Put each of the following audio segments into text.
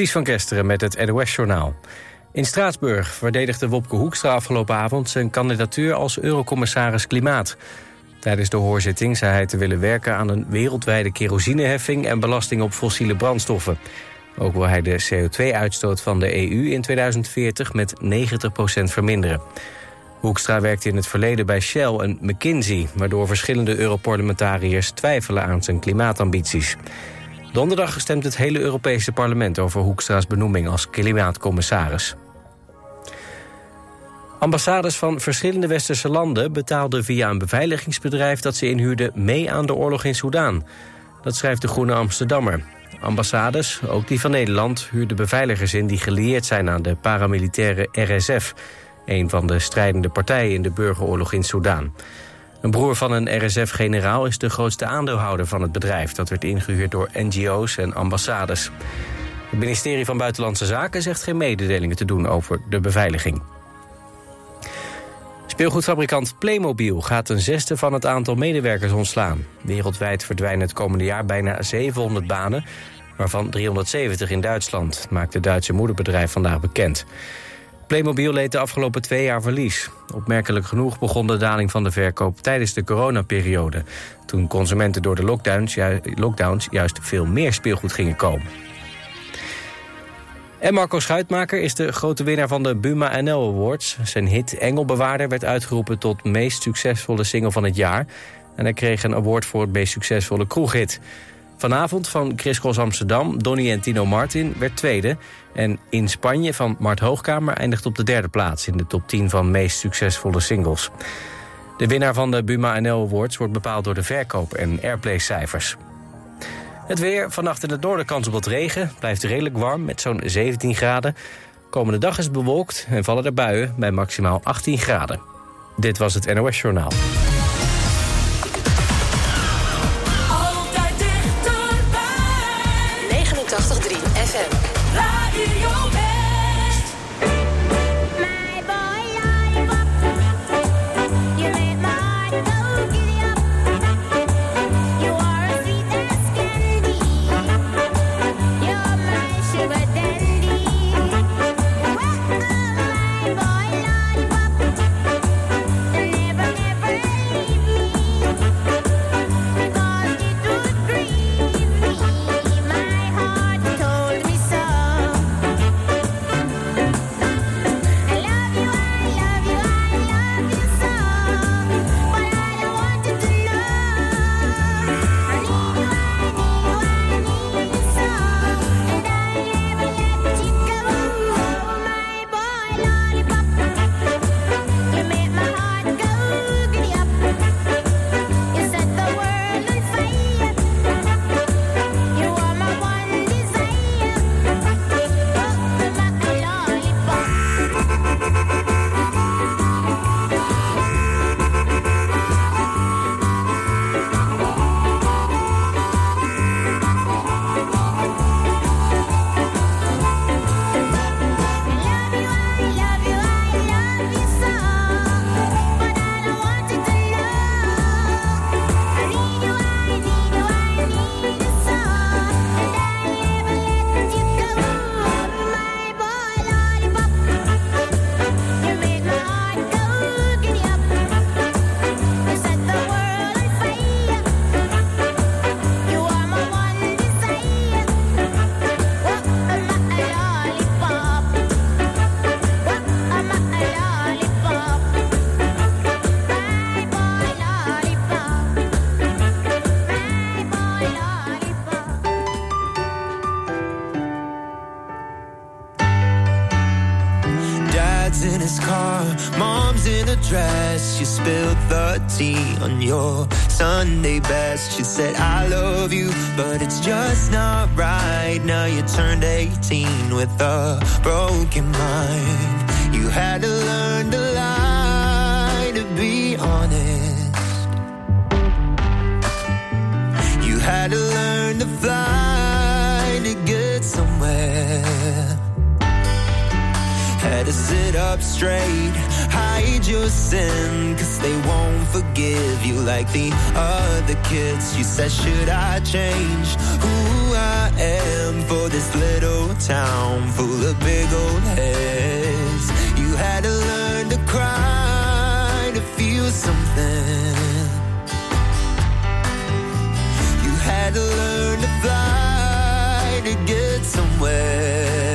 Ties van Kesteren met het NOS-journaal. In Straatsburg verdedigde Wopke Hoekstra afgelopen avond... zijn kandidatuur als eurocommissaris Klimaat. Tijdens de hoorzitting zei hij te willen werken aan een wereldwijde kerosineheffing... en belasting op fossiele brandstoffen. Ook wil hij de CO2-uitstoot van de EU in 2040 met 90% verminderen. Hoekstra werkte in het verleden bij Shell en McKinsey... waardoor verschillende Europarlementariërs twijfelen aan zijn klimaatambities. Donderdag stemt het hele Europese parlement over Hoekstra's benoeming als klimaatcommissaris. Ambassades van verschillende westerse landen betaalden via een beveiligingsbedrijf dat ze inhuurden mee aan de oorlog in Soedan. Dat schrijft de Groene Amsterdammer. Ambassades, ook die van Nederland, huurden beveiligers in die gelieerd zijn aan de paramilitaire RSF, een van de strijdende partijen in de burgeroorlog in Soedan. Een broer van een RSF-generaal is de grootste aandeelhouder van het bedrijf. Dat werd ingehuurd door NGO's en ambassades. Het ministerie van Buitenlandse Zaken zegt geen mededelingen te doen over de beveiliging. Speelgoedfabrikant Playmobil gaat een zesde van het aantal medewerkers ontslaan. Wereldwijd verdwijnen het komende jaar bijna 700 banen, waarvan 370 in Duitsland, maakt het Duitse moederbedrijf vandaag bekend. Playmobil leed de afgelopen twee jaar verlies. Opmerkelijk genoeg begon de daling van de verkoop tijdens de coronaperiode... toen consumenten door de lockdowns, lockdowns juist veel meer speelgoed gingen kopen. En Marco Schuitmaker is de grote winnaar van de Buma NL Awards. Zijn hit Engelbewaarder werd uitgeroepen tot meest succesvolle single van het jaar. En hij kreeg een award voor het meest succesvolle kroeghit. Vanavond van Chris Cross Amsterdam, Donny en Tino Martin werd tweede. En in Spanje van Mart Hoogkamer eindigt op de derde plaats... in de top 10 van meest succesvolle singles. De winnaar van de Buma NL Awards wordt bepaald door de verkoop- en airplay-cijfers. Het weer, vannacht in het noorden kans op wat regen. Blijft redelijk warm met zo'n 17 graden. Komende dag is bewolkt en vallen er buien bij maximaal 18 graden. Dit was het NOS Journaal. said I love you, but it's just not right. Now you turned 18 with a broken mind. You had to learn to lie to be honest. You had to learn to fly to get somewhere. Had to sit up straight, hide your sin, cause they won't forget forgive you like the other kids. You said, Should I change who I am for this little town full of big old heads? You had to learn to cry to feel something. You had to learn to fly to get somewhere.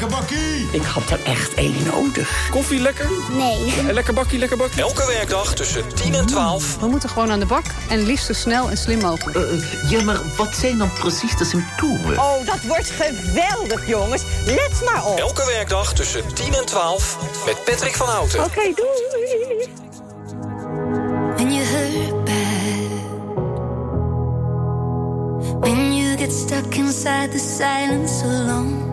Lekker bakkie! Ik had er echt één nodig. Koffie lekker? Nee. Een lekker bakkie, lekker bakkie. Elke werkdag tussen 10 en 12. We moeten gewoon aan de bak en liefst zo snel en slim mogelijk. Uh, ja, maar wat zijn dan precies de symptomen? Oh, dat wordt geweldig, jongens. Let maar op. Elke werkdag tussen 10 en 12 met Patrick van Houten. Oké, okay, doei. When you hurt bad When you get stuck inside the silence alone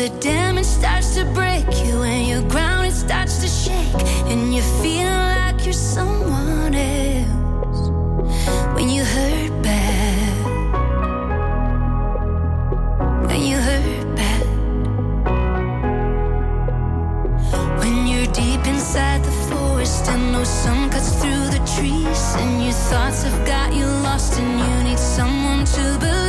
the damage starts to break you And your ground it starts to shake And you feel like you're someone else When you hurt bad. When you hurt bad. When you're deep inside the forest And no sun cuts through the trees And your thoughts have got you lost And you need someone to believe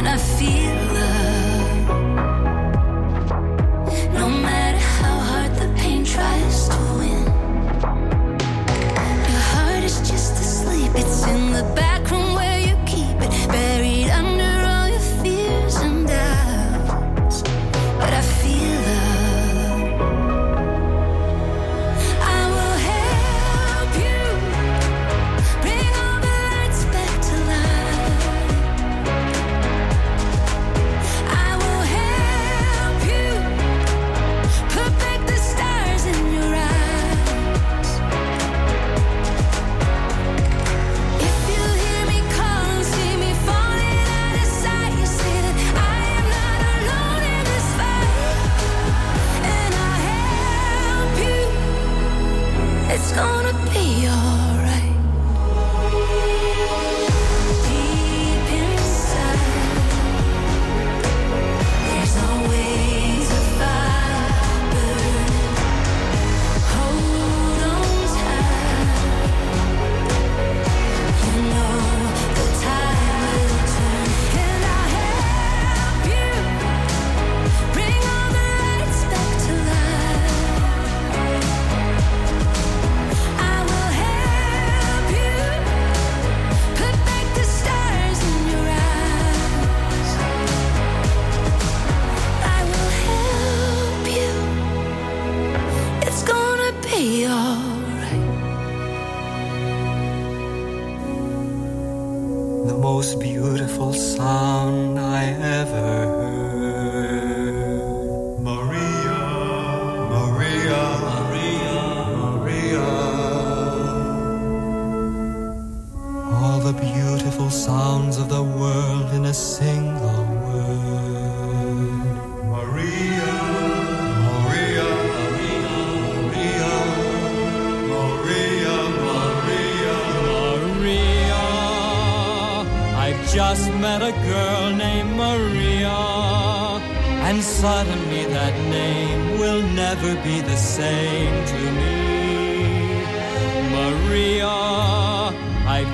And I feel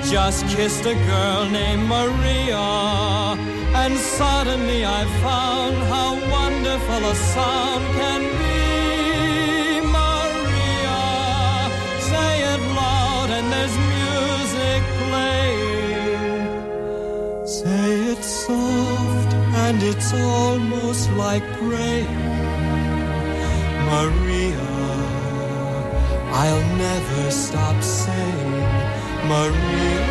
just kissed a girl named Maria, and suddenly I found how wonderful a sound can be. Maria, say it loud, and there's music playing. Say it soft, and it's almost like praying. Maria, I'll never stop saying, Maria.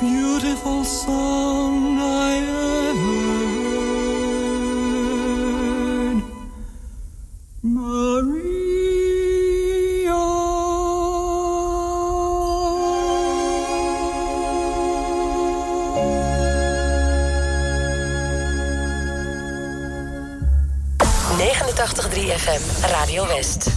beautiful song I ever heard. Maria. FM Radio West.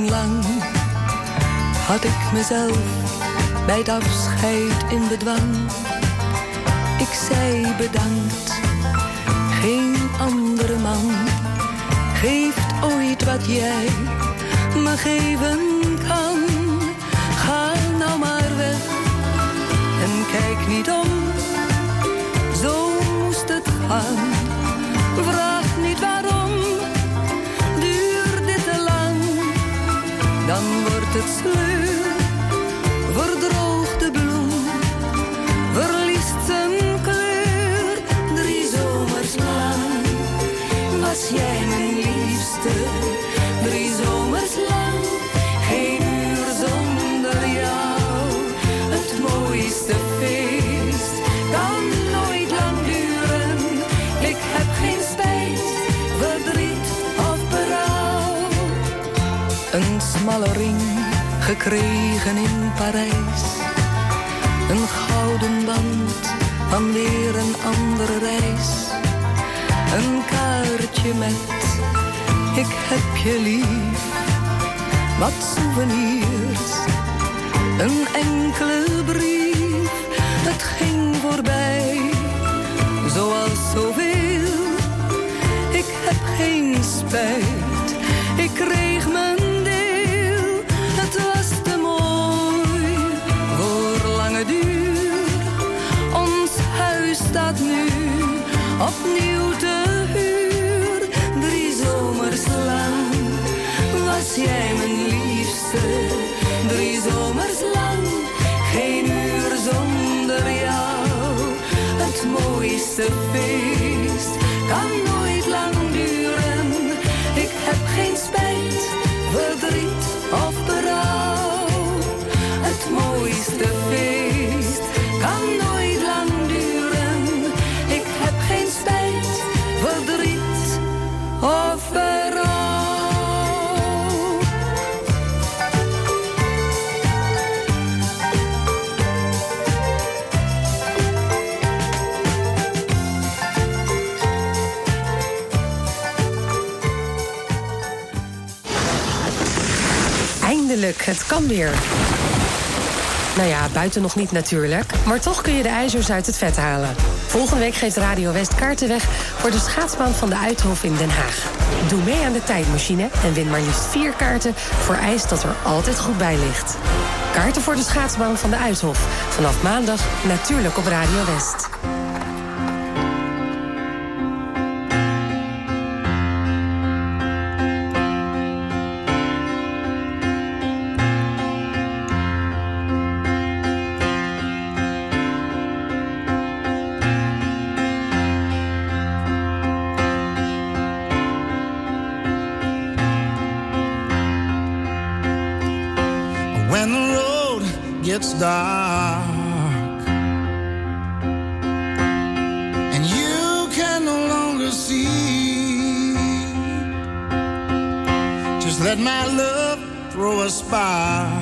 lang had ik mezelf bij het afscheid in bedwang. Ik zei bedankt, geen andere man geeft ooit wat jij me geven kan. Ga nou maar weg en kijk niet om. Sleep. Gekregen in Parijs. Een gouden band van weer een andere reis. Een kaartje met ik heb je lief. Wat souvenirs, een enkele brief. Mooiste feest Het kan weer. Nou ja, buiten nog niet natuurlijk. Maar toch kun je de ijzers uit het vet halen. Volgende week geeft Radio West kaarten weg voor de schaatsbaan van de Uithof in Den Haag. Doe mee aan de tijdmachine en win maar liefst vier kaarten voor ijs dat er altijd goed bij ligt. Kaarten voor de schaatsbaan van de Uithof. Vanaf maandag natuurlijk op Radio West. Gets dark and you can no longer see. Just let my love throw a spark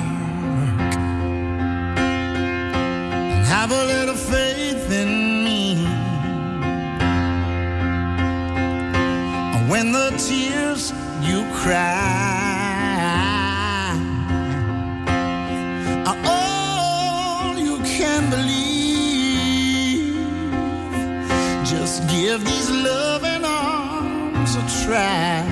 and have a little faith in me. And when the tears you cry give these loving arms a try,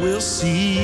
we'll see.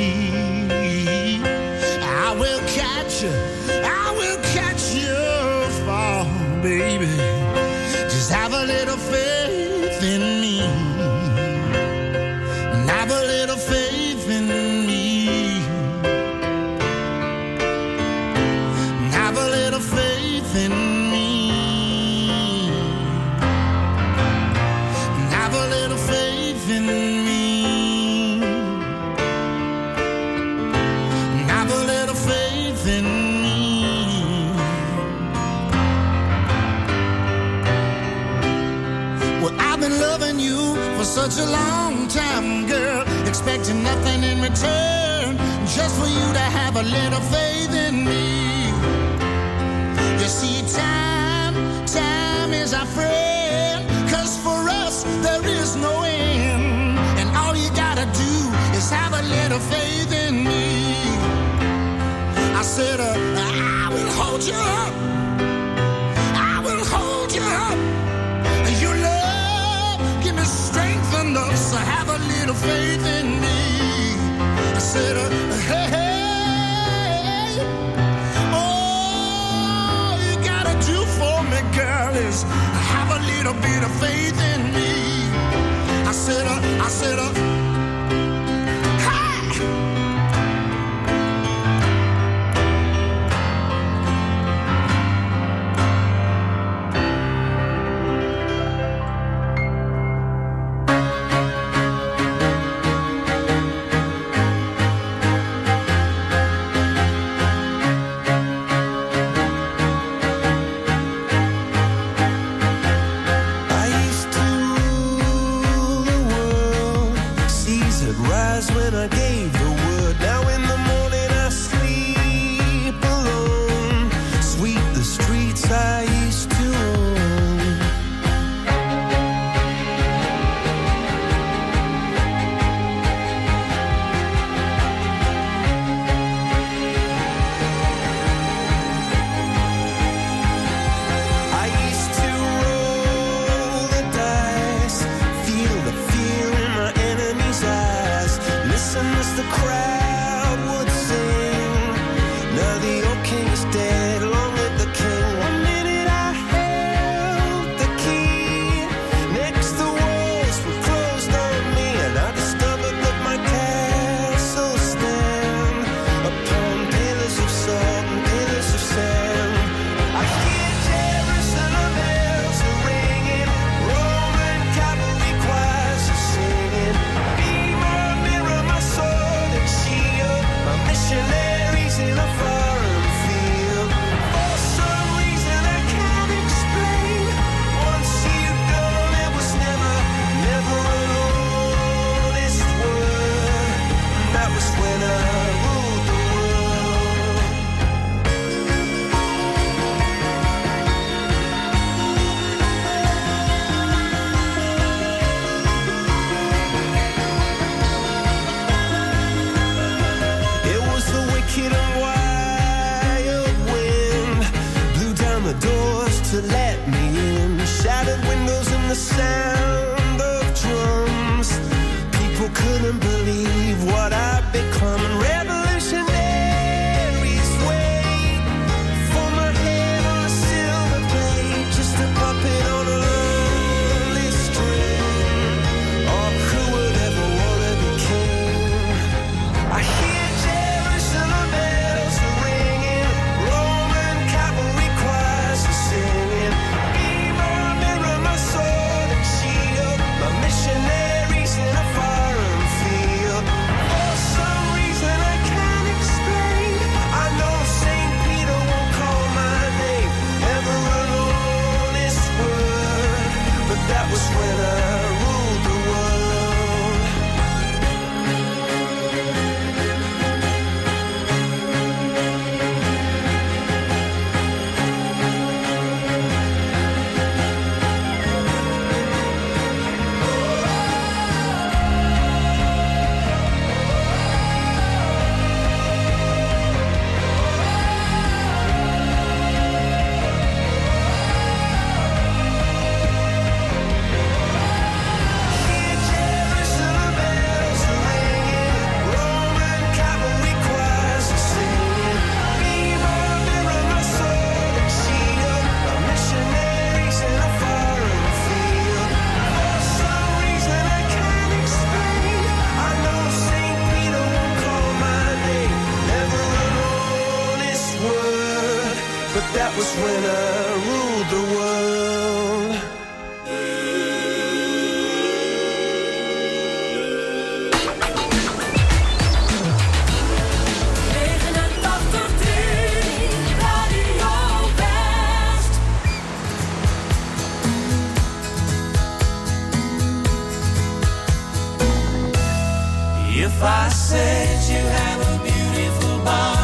I said you have a beautiful body,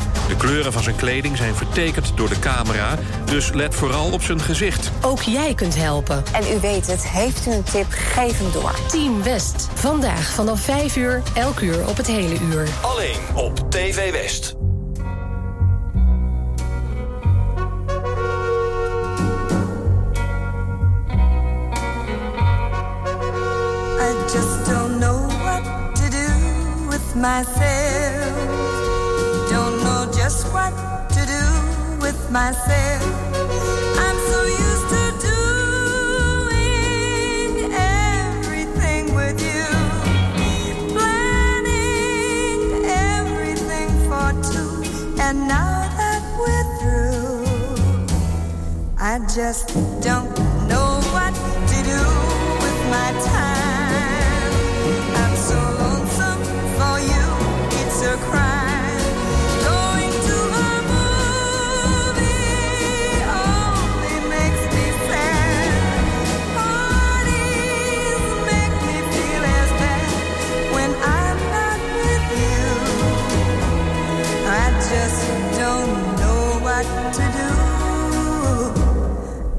De kleuren van zijn kleding zijn vertekend door de camera, dus let vooral op zijn gezicht. Ook jij kunt helpen. En u weet het, heeft u een tip, geef hem door. Team West. Vandaag vanaf 5 uur, elk uur op het hele uur. Alleen op TV West. I just don't know what to do with myself. What to do with myself. I'm so used to doing everything with you, planning everything for two. And now that we're through, I just don't know what to do with my time.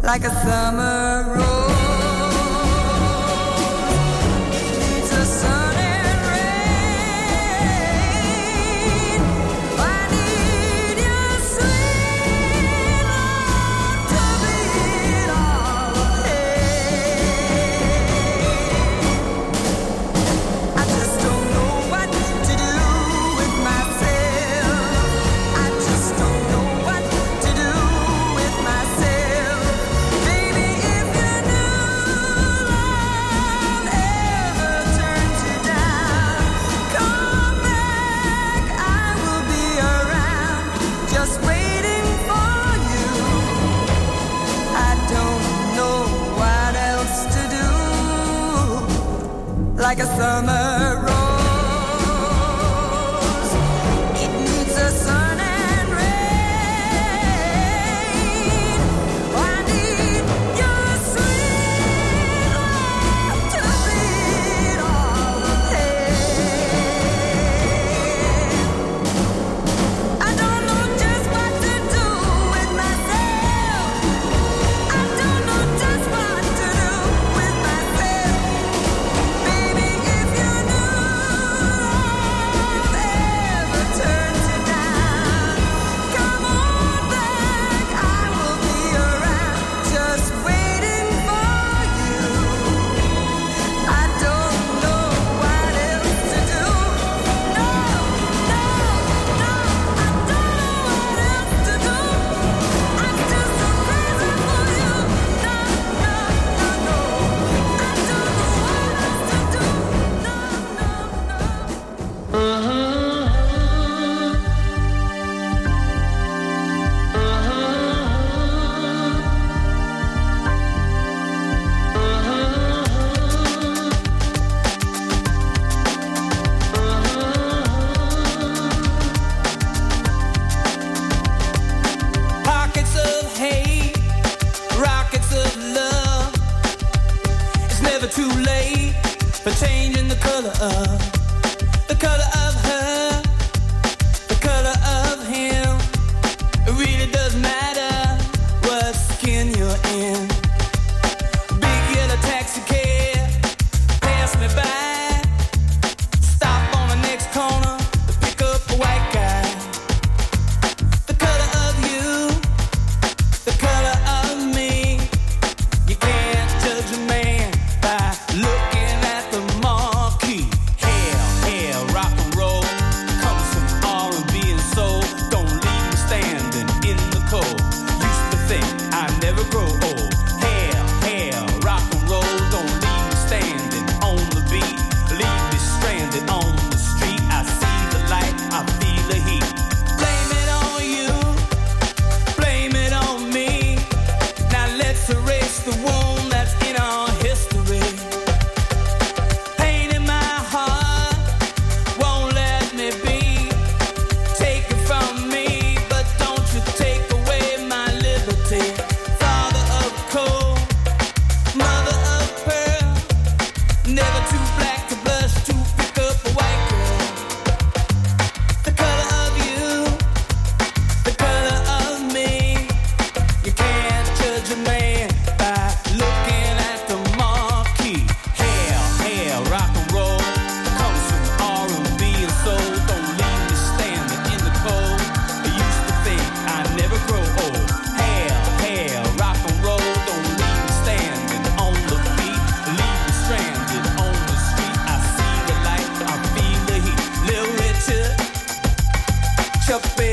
Like a summer rose for changing the color of up in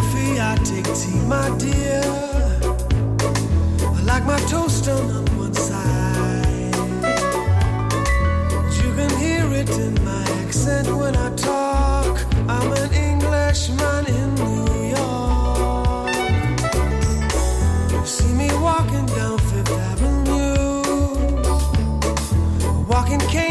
coffee, I take tea, my dear. I like my toast on on one side. You can hear it in my accent when I talk. I'm an Englishman in New York. You see me walking down Fifth Avenue, walking cane.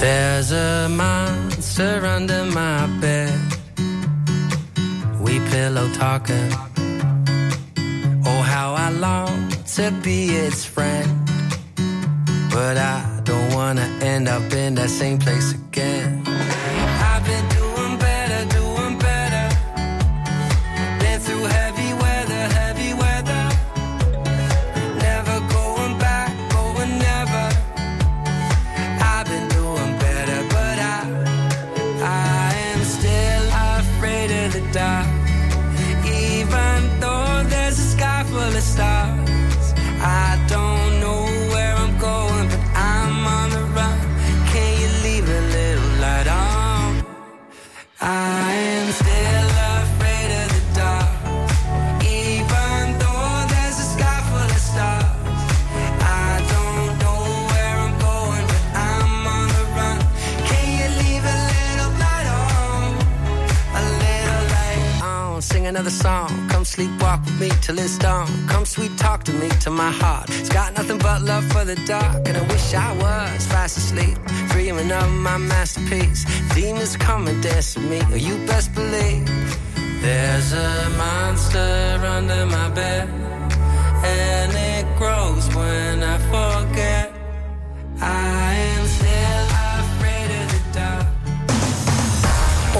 There's a monster under my bed. We pillow talking. Oh, how I long to be its friend. But I don't wanna end up in that same place again. Sleepwalk with me till it's dawn. Come sweet talk to me to my heart. It's got nothing but love for the dark. And I wish I was fast asleep, dreaming of my masterpiece. Demons come and dance with me. Oh, you best believe. There's a monster under my bed, and it grows when I forget. I am still